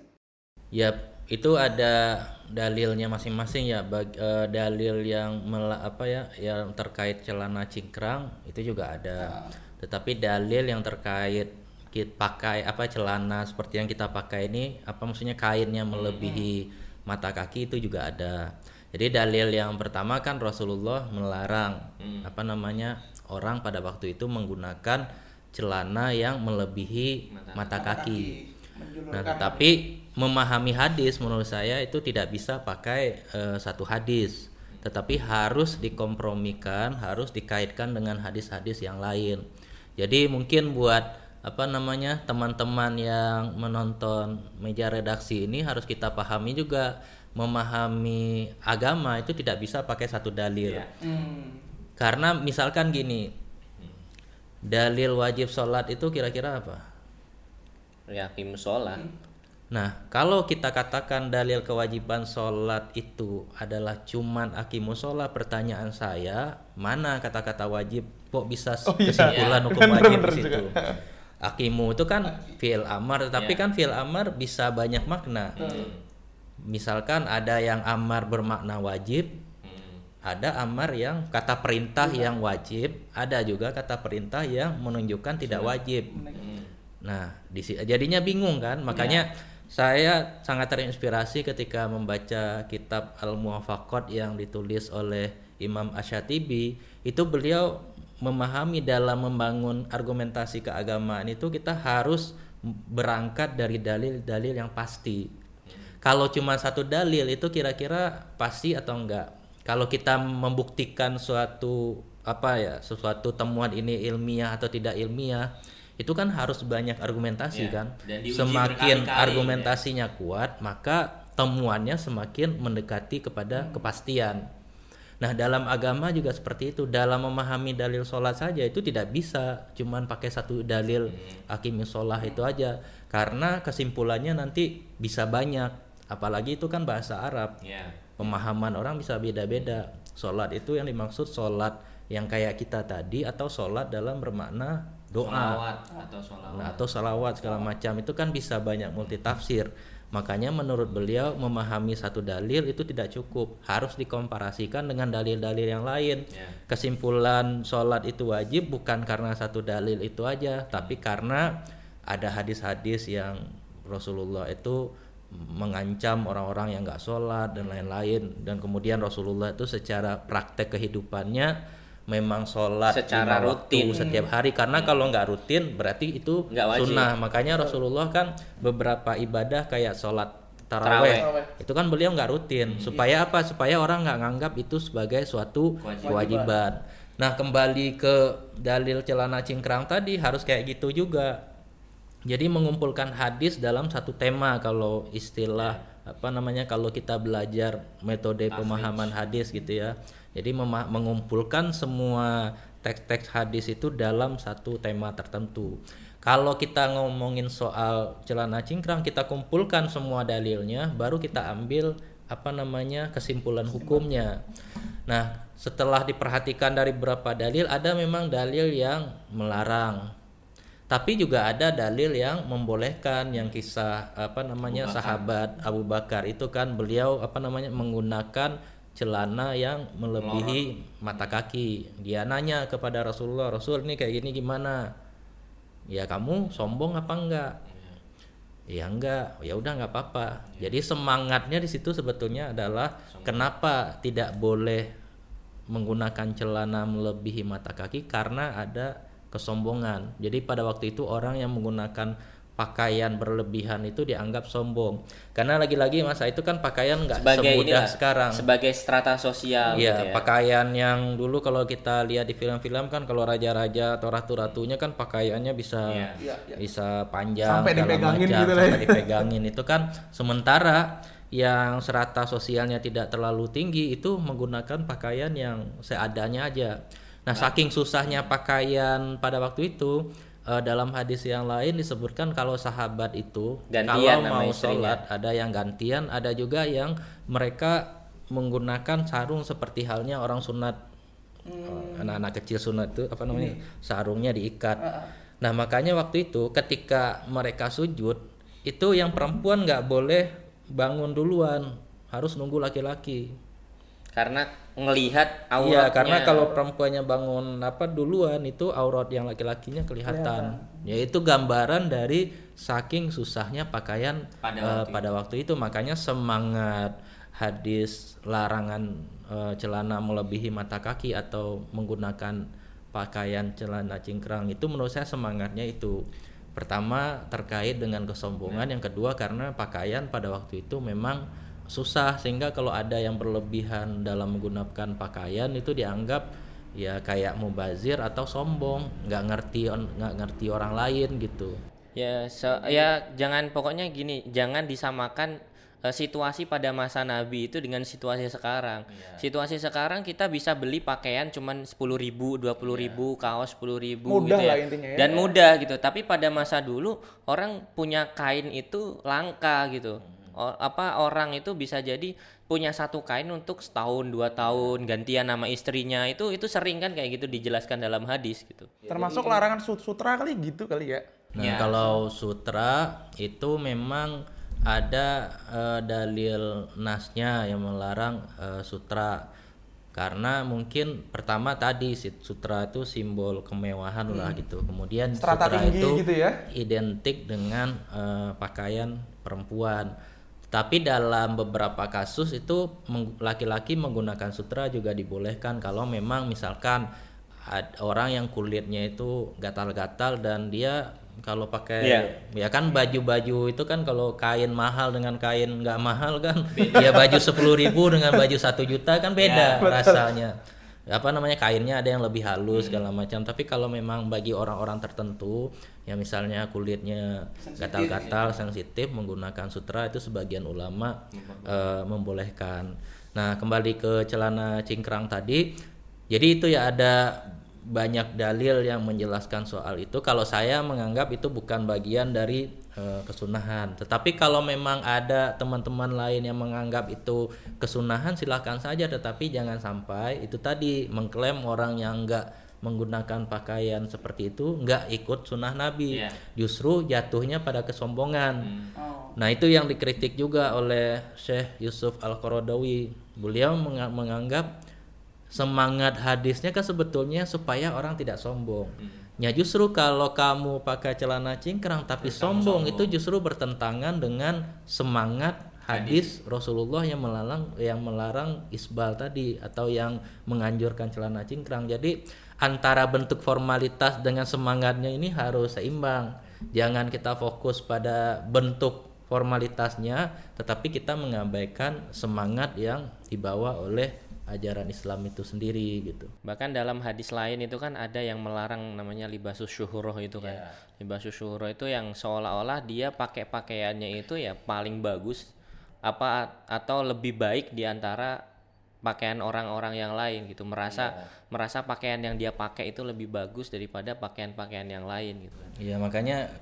Ya itu ada dalilnya masing-masing ya. Bag- eh, dalil yang mela- apa ya yang terkait celana cingkrang itu juga ada. Tetapi dalil yang terkait kita pakai apa celana seperti yang kita pakai ini apa maksudnya kainnya melebihi mata kaki itu juga ada. Jadi dalil yang pertama kan Rasulullah melarang apa namanya orang pada waktu itu menggunakan celana yang melebihi mata, kaki. Nah, tetapi memahami hadis menurut saya itu tidak bisa pakai eh, satu hadis, tetapi harus dikompromikan, harus dikaitkan dengan hadis-hadis yang lain. Jadi mungkin buat apa namanya teman-teman yang menonton meja redaksi ini harus kita pahami juga memahami agama itu tidak bisa pakai satu dalil. Karena misalkan gini, dalil wajib sholat itu kira-kira apa? Ya, musola. Nah, kalau kita katakan dalil kewajiban sholat itu adalah cuman akimu sholat, pertanyaan saya, mana kata-kata wajib? Kok bisa s- kesimpulan hukum wajib di situ? Akimu itu kan fi'il amar, tapi kan fi'il amar bisa banyak makna. Misalkan ada yang amar bermakna wajib, ada amar yang kata perintah yang wajib, ada juga kata perintah yang menunjukkan tidak wajib. Nah, jadinya bingung kan? Makanya saya sangat terinspirasi ketika membaca kitab Al-Muwafaqat yang ditulis oleh Imam Asyatibi. Itu beliau memahami dalam membangun argumentasi keagamaan itu kita harus berangkat dari dalil-dalil yang pasti. Kalau cuma satu dalil itu kira-kira pasti atau enggak? Kalau kita membuktikan suatu apa ya, sesuatu temuan ini ilmiah atau tidak ilmiah, itu kan harus banyak argumentasi Ya, kan. dan Semakin berkali-kali, argumentasinya kuat, maka temuannya semakin mendekati kepada kepastian. Nah, dalam agama juga seperti itu. Dalam memahami dalil sholat saja itu tidak bisa cuman pakai satu dalil akimis sholat itu aja. Karena kesimpulannya nanti bisa banyak. Apalagi itu kan bahasa Arab. Ya. Pemahaman orang bisa beda-beda. Sholat itu yang dimaksud sholat yang kayak kita tadi atau sholat dalam bermakna doa. Sholawat atau sholawat. Nah, atau salawat segala macam itu kan bisa banyak multitafsir. Makanya menurut beliau memahami satu dalil itu tidak cukup, harus dikomparasikan dengan dalil-dalil yang lain. Ya. Kesimpulan sholat itu wajib bukan karena satu dalil itu aja, tapi karena ada hadis-hadis yang Rasulullah itu mengancam orang-orang yang nggak sholat dan lain-lain dan kemudian Rasulullah itu secara praktek kehidupannya memang sholat Secara rutin. waktu setiap hari. Karena kalau nggak rutin berarti itu Nggak wajib. sunnah. Makanya Rasulullah kan beberapa ibadah kayak sholat Taraweh. taraweh. Itu kan beliau nggak rutin. Supaya apa? Supaya orang nggak nganggap itu sebagai suatu kewajiban. nah kembali ke dalil celana cingkrang tadi harus kayak gitu juga. Jadi mengumpulkan hadis dalam satu tema kalau istilah apa namanya kalau kita belajar metode pemahaman hadis gitu ya. Jadi mengumpulkan semua teks-teks hadis itu dalam satu tema tertentu. Kalau kita ngomongin soal celana cingkrang, kita kumpulkan semua dalilnya, baru kita ambil apa namanya kesimpulan hukumnya. Nah, setelah diperhatikan dari beberapa dalil, ada memang dalil yang melarang tapi juga ada dalil yang membolehkan yang kisah apa namanya sahabat Abu Bakar itu kan beliau apa namanya menggunakan celana yang melebihi mata kaki. Dia nanya kepada Rasulullah Rasul ini kayak gini gimana? Ya kamu sombong apa enggak? Ya enggak. Ya udah nggak apa-apa. Jadi semangatnya di situ sebetulnya adalah kenapa tidak boleh menggunakan celana melebihi mata kaki? Karena ada kesombongan. Jadi pada waktu itu orang yang menggunakan pakaian berlebihan itu dianggap sombong. Karena lagi-lagi masa itu kan pakaian nggak semudah inilah sekarang. sebagai strata sosial Iya, gitu ya. pakaian yang dulu kalau kita lihat di film-film kan kalau raja-raja atau ratu-ratunya kan pakaiannya bisa iya. bisa panjang Sampai dipegangin macam, gitu ya. sampai dipegangin itu kan sementara yang serata sosialnya tidak terlalu tinggi itu menggunakan pakaian yang seadanya aja. Nah, saking susahnya pakaian pada waktu itu eh, dalam hadis yang lain disebutkan kalau sahabat itu Gantian kalau mau istrinya. sholat ada yang gantian, ada juga yang mereka menggunakan sarung seperti halnya orang sunat Hmm. Eh, anak-anak kecil sunat itu apa namanya sarungnya diikat. Ah, Nah makanya waktu itu ketika mereka sujud itu yang perempuan nggak boleh bangun duluan harus nunggu laki-laki. Karena ngelihat Iya auratnya. karena kalau perempuannya bangun apa duluan itu aurat yang laki-lakinya kelihatan. Yaitu gambaran dari saking susahnya pakaian Pada eh, waktu pada waktu itu. Makanya semangat hadis larangan eh, celana melebihi mata kaki atau menggunakan pakaian celana cingkrang itu menurut saya semangatnya itu. Pertama terkait dengan kesombongan. Yang kedua karena pakaian pada waktu itu memang susah sehingga kalau ada yang berlebihan dalam menggunakan pakaian itu dianggap ya kayak mubazir atau sombong nggak ngerti nggak ngerti orang lain gitu. Ya se- ya jangan pokoknya gini jangan disamakan eh, situasi pada masa Nabi itu dengan situasi sekarang. Iya. situasi sekarang kita bisa beli pakaian cuman sepuluh ribu dua puluh ribu kaos sepuluh ribu Mudah gitu ya. lah intinya ya. dan mudah gitu. Tapi pada masa dulu orang punya kain itu langka gitu O- apa orang itu bisa jadi punya satu kain untuk setahun dua tahun gantian nama istrinya itu itu sering kan kayak gitu dijelaskan dalam hadis gitu Termasuk larangan sut- sutra kali gitu kali ya. Nah, Ya. kalau sutra itu memang ada eh, dalil nasnya yang melarang eh, sutra karena mungkin pertama tadi sutra itu simbol kemewahan lah gitu. Kemudian Strata sutra itu gitu ya. identik dengan eh, pakaian perempuan. Tapi dalam beberapa kasus itu laki-laki menggunakan sutra juga dibolehkan kalau memang misalkan orang yang kulitnya itu gatal-gatal dan dia kalau pakai Iya. ya kan baju-baju itu kan kalau kain mahal dengan kain nggak mahal kan ya baju sepuluh ribu dengan baju satu juta kan beda rasanya apa namanya kainnya ada yang lebih halus segala macam. Tapi kalau memang bagi orang-orang tertentu ya misalnya kulitnya gatal-gatal sensitif menggunakan sutra itu sebagian ulama eh, membolehkan. Nah kembali ke celana cingkrang tadi jadi itu ya ada banyak dalil yang menjelaskan soal itu. Kalau saya menganggap itu bukan bagian dari eh, kesunahan. Tetapi kalau memang ada teman-teman lain yang menganggap itu kesunahan, silahkan saja. Tetapi jangan sampai itu tadi mengklaim orang yang enggak menggunakan pakaian seperti itu nggak ikut sunnah Nabi. Iya. Justru jatuhnya pada kesombongan. Nah itu yang dikritik juga oleh Syekh Yusuf Al-Qaradawi. Beliau menga- menganggap semangat hadisnya kan sebetulnya supaya orang tidak sombong. Ya justru kalau kamu pakai celana cingkrang tapi sombong, itu justru bertentangan dengan semangat hadis Rasulullah yang melarang yang melarang isbal tadi atau yang menganjurkan celana cingkrang. Jadi antara bentuk formalitas dengan semangatnya ini harus seimbang. Jangan kita fokus pada bentuk formalitasnya tetapi kita mengabaikan semangat yang dibawa oleh ajaran Islam itu sendiri gitu. Bahkan dalam hadis lain itu kan ada yang melarang namanya libasus syuhuroh itu kan. Libasus syuhuroh itu yang seolah-olah dia pakai pakaiannya itu ya paling bagus apa atau lebih baik di antara pakaian orang-orang yang lain gitu. Merasa merasa pakaian yang dia pakai itu lebih bagus daripada pakaian-pakaian yang lain gitu kan. Iya makanya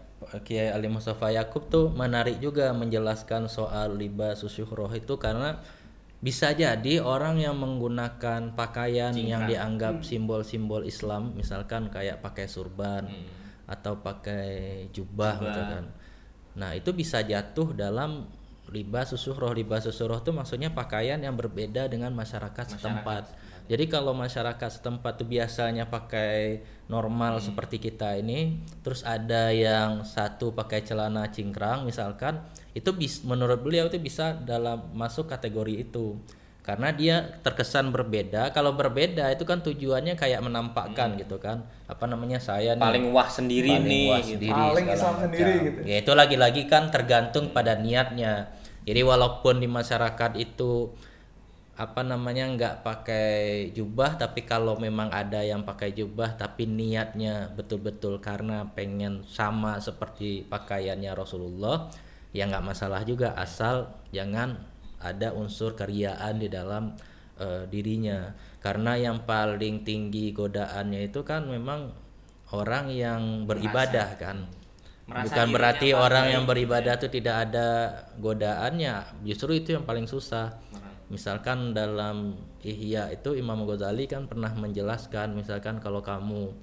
Kiai Ali Mustafa Yakub tuh menarik juga menjelaskan soal libas syuhroh itu karena bisa jadi orang yang menggunakan pakaian yang dianggap simbol-simbol Islam misalkan kayak pakai surban atau pakai jubah gitu kan. Nah, itu bisa jatuh dalam libas susuhroh libas susuhroh itu maksudnya pakaian yang berbeda dengan masyarakat, setempat. Jadi kalau masyarakat setempat itu biasanya pakai normal seperti kita ini, terus ada yang satu pakai celana cingkrang misalkan, itu bis, menurut beliau itu bisa dalam masuk kategori itu. Karena dia terkesan berbeda. Kalau berbeda itu kan tujuannya kayak menampakkan gitu kan. Apa namanya saya nih Paling wah sendiri paling nih wah gitu. sendiri, Paling Islam macam. sendiri gitu. Ya itu lagi-lagi kan tergantung pada niatnya. Jadi walaupun di masyarakat itu apa namanya nggak pakai jubah tapi kalau memang ada yang pakai jubah tapi niatnya betul-betul karena pengen sama seperti pakaiannya Rasulullah ya nggak masalah juga asal jangan ada unsur keriaan di dalam eh, dirinya. Karena yang paling tinggi godaannya itu kan memang orang yang beribadah kan. Merasa bukan berarti orang yang beribadah itu tidak ada godaannya justru itu yang paling susah misalkan dalam Ihya itu Imam Ghazali kan pernah menjelaskan misalkan kalau kamu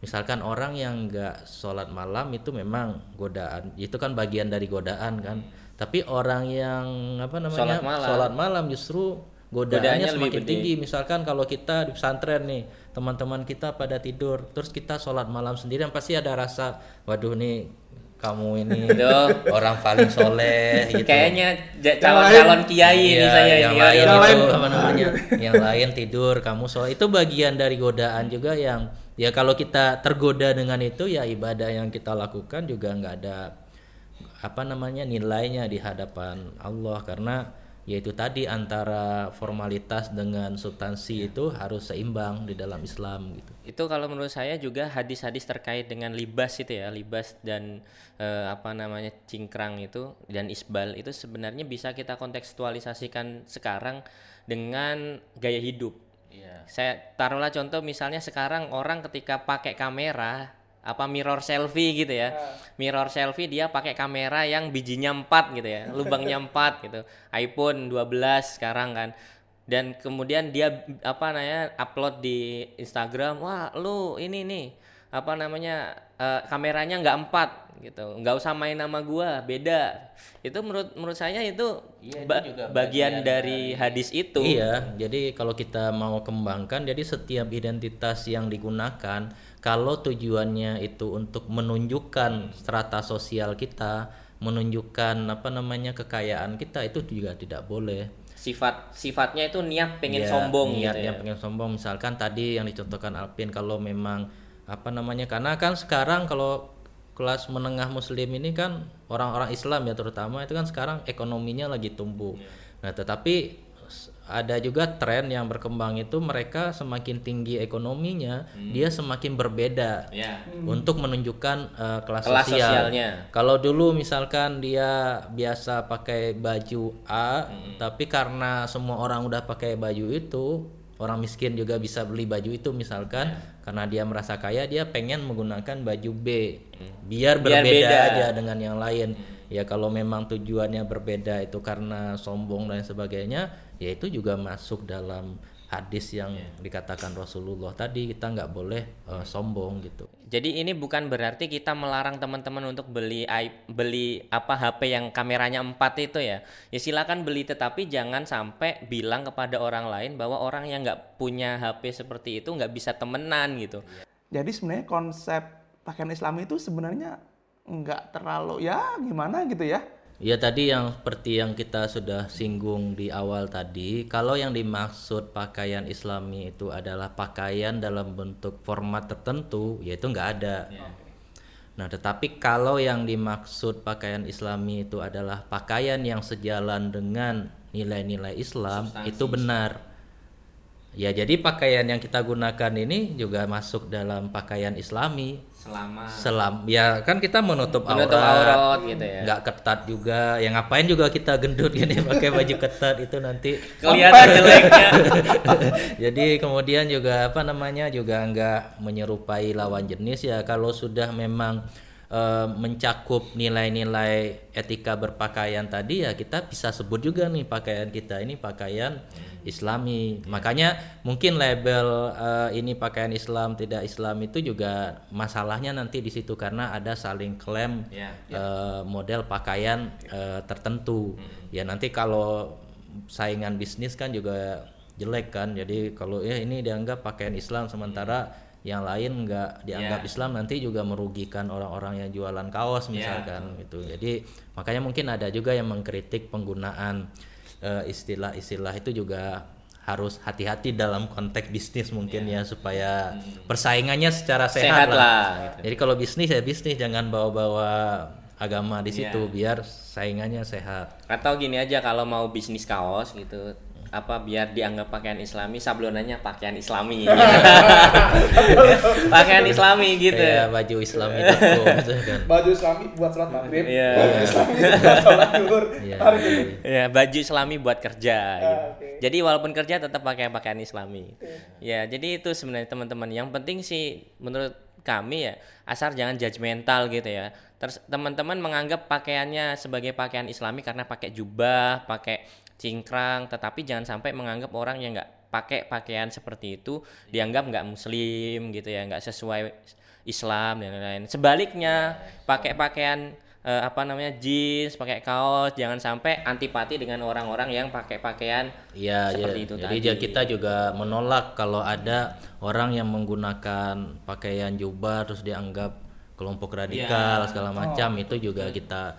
misalkan orang yang nggak sholat malam itu memang godaan. Itu kan bagian dari godaan kan. Tapi orang yang apa namanya Sholat malam. sholat malam justru Godaannya godaannya semakin tinggi. Misalkan kalau kita di pesantren nih teman-teman kita pada tidur terus kita sholat malam sendirian pasti ada rasa waduh nih kamu ini Aduh. orang paling soleh gitu Kayaknya calon-calon kiai ini Iya, saya yang ini. lain Yang itu apa namanya yang lain tidur kamu sholat itu bagian dari godaan juga yang ya kalau kita tergoda dengan itu ya ibadah yang kita lakukan juga nggak ada apa namanya nilainya di hadapan Allah karena yaitu tadi antara formalitas dengan substansi itu harus seimbang di dalam Islam gitu. Itu kalau menurut saya juga hadis-hadis terkait dengan libas itu ya, libas dan eh, apa namanya cingkrang itu dan isbal itu sebenarnya bisa kita kontekstualisasikan sekarang dengan gaya hidup. Saya taruhlah contoh misalnya sekarang orang ketika pakai kamera apa mirror selfie gitu ya. Mirror selfie dia pakai kamera yang bijinya 4 gitu ya, lubangnya 4 gitu. iPhone 12 sekarang kan. Dan kemudian dia apa namanya upload di Instagram, wah lu ini nih apa namanya eh, kameranya nggak empat gitu, nggak usah main nama gua, beda. Itu menurut menurut saya itu, Iya, itu ba- juga bagian bagian dari hadis itu. Iya, jadi kalau kita mau kembangkan, jadi setiap identitas yang digunakan, kalau tujuannya itu untuk menunjukkan strata sosial kita, menunjukkan apa namanya kekayaan kita, itu juga tidak boleh. Sifat sifatnya itu niat pengen Ya, sombong gitu niatnya ya. pengen sombong. Misalkan tadi yang dicontohkan Alpin, kalau memang apa namanya, karena kan sekarang kalau kelas menengah Muslim ini kan orang-orang Islam ya terutama itu kan sekarang ekonominya lagi tumbuh. Nah, tetapi ada juga tren yang berkembang itu mereka semakin tinggi ekonominya, dia semakin berbeda Ya. untuk menunjukkan eh, kelas, Kelas sosial. sosialnya. Kalau dulu misalkan dia biasa pakai baju A, tapi karena semua orang udah pakai baju itu, orang miskin juga bisa beli baju itu misalkan, karena dia merasa kaya, dia pengen menggunakan baju B, biar Biar berbeda beda. aja dengan yang lain. Ya kalau memang tujuannya berbeda itu karena sombong dan sebagainya, ya itu juga masuk dalam hadis yang dikatakan Rasulullah tadi kita nggak boleh eh, sombong gitu. Jadi ini bukan berarti kita melarang teman-teman untuk beli beli apa HP yang kameranya 4 itu ya. Ya silakan beli tetapi jangan sampai bilang kepada orang lain bahwa orang yang nggak punya HP seperti itu nggak bisa temenan gitu. Jadi sebenarnya konsep pakaian Islam itu sebenarnya nggak terlalu ya gimana gitu ya. Ya tadi yang seperti yang kita sudah singgung di awal tadi, kalau yang dimaksud pakaian Islami itu adalah pakaian dalam bentuk format tertentu, yaitu nggak ada. Nah, tetapi kalau yang dimaksud pakaian Islami itu adalah pakaian yang sejalan dengan nilai-nilai Islam, itu benar. Ya, jadi pakaian yang kita gunakan ini juga masuk dalam pakaian Islami. Selama Selam, ya kan kita menutup, menutup aurat, aurat gitu ya. nggak ketat juga. Ya ngapain juga kita gendut gini pakai baju ketat itu nanti. Kelihatan jeleknya. Jadi kemudian juga apa namanya juga nggak menyerupai lawan jenis ya kalau sudah memang eh, mencakup nilai-nilai etika berpakaian tadi ya kita bisa sebut juga nih pakaian kita ini pakaian Islami. Makanya mungkin label eh, ini pakaian Islam tidak Islam itu juga masalahnya nanti di situ karena ada saling klaim Ya, eh, model pakaian eh, tertentu. Ya nanti kalau saingan bisnis kan juga jelek kan. Jadi kalau ya ini dianggap pakaian Islam sementara yang lain nggak dianggap Ya. Islam nanti juga merugikan orang-orang yang jualan kaos misalkan gitu. Jadi makanya mungkin ada juga yang mengkritik penggunaan eh, istilah-istilah itu juga harus hati-hati dalam konteks bisnis mungkin ya supaya persaingannya secara sehat, Sehat lah. lah, gitu. Jadi kalau bisnis ya bisnis jangan bawa-bawa agama di Iya. situ biar saingannya sehat. Atau gini aja kalau mau bisnis kaos gitu apa biar dianggap pakaian islami sablonannya pakaian islami pakaian islami gitu Kayak baju Islam itu gitu kan. Baju Islami buat sholat maghrib, Iya. baju Islami buat sholat duhur. Iya, Harus iya, ya baju islami buat kerja gitu. oke. jadi walaupun kerja tetap pakai pakaian islami ya jadi itu sebenarnya teman-teman yang penting sih menurut kami ya asal jangan judgmental gitu ya terus teman-teman menganggap pakaiannya sebagai pakaian islami karena pakai jubah pakai cingkrang tetapi jangan sampai menganggap orang yang nggak pakai pakaian seperti itu dianggap nggak muslim gitu ya nggak sesuai Islam dan lain-lain. Sebaliknya pakai pakaian eh, apa namanya jeans pakai kaos jangan sampai antipati dengan orang-orang yang pakai pakaian Iya, seperti iya. itu Jadi tadi. ya kita juga menolak kalau ada orang yang menggunakan pakaian jubah terus dianggap kelompok radikal segala macam itu juga kita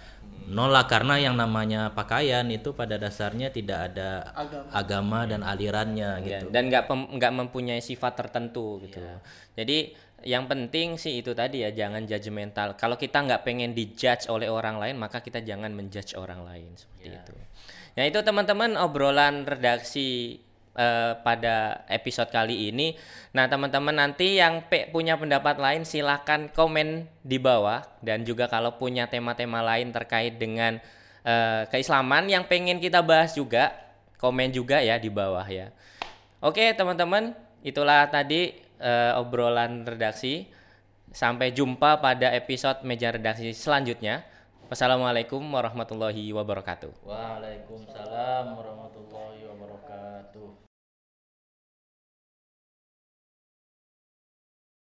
nolak karena yang namanya pakaian itu pada dasarnya tidak ada agama, dan alirannya Ya, gitu. dan nggak nggak mempunyai sifat tertentu gitu. Jadi yang penting sih itu tadi ya jangan judgmental kalau kita nggak pengen dijudge oleh orang lain maka kita jangan menjudge orang lain seperti itu. Ya itu teman-teman obrolan redaksi eh, pada episode kali ini nah teman-teman nanti yang pe- punya pendapat lain silahkan komen di bawah dan juga kalau punya tema-tema lain terkait dengan eh, keislaman yang pengen kita bahas juga komen juga ya di bawah ya. Oke teman-teman, itulah tadi eh, obrolan redaksi. Sampai jumpa pada episode meja redaksi selanjutnya. Wassalamualaikum warahmatullahi wabarakatuh. Waalaikumsalam warahmatullahi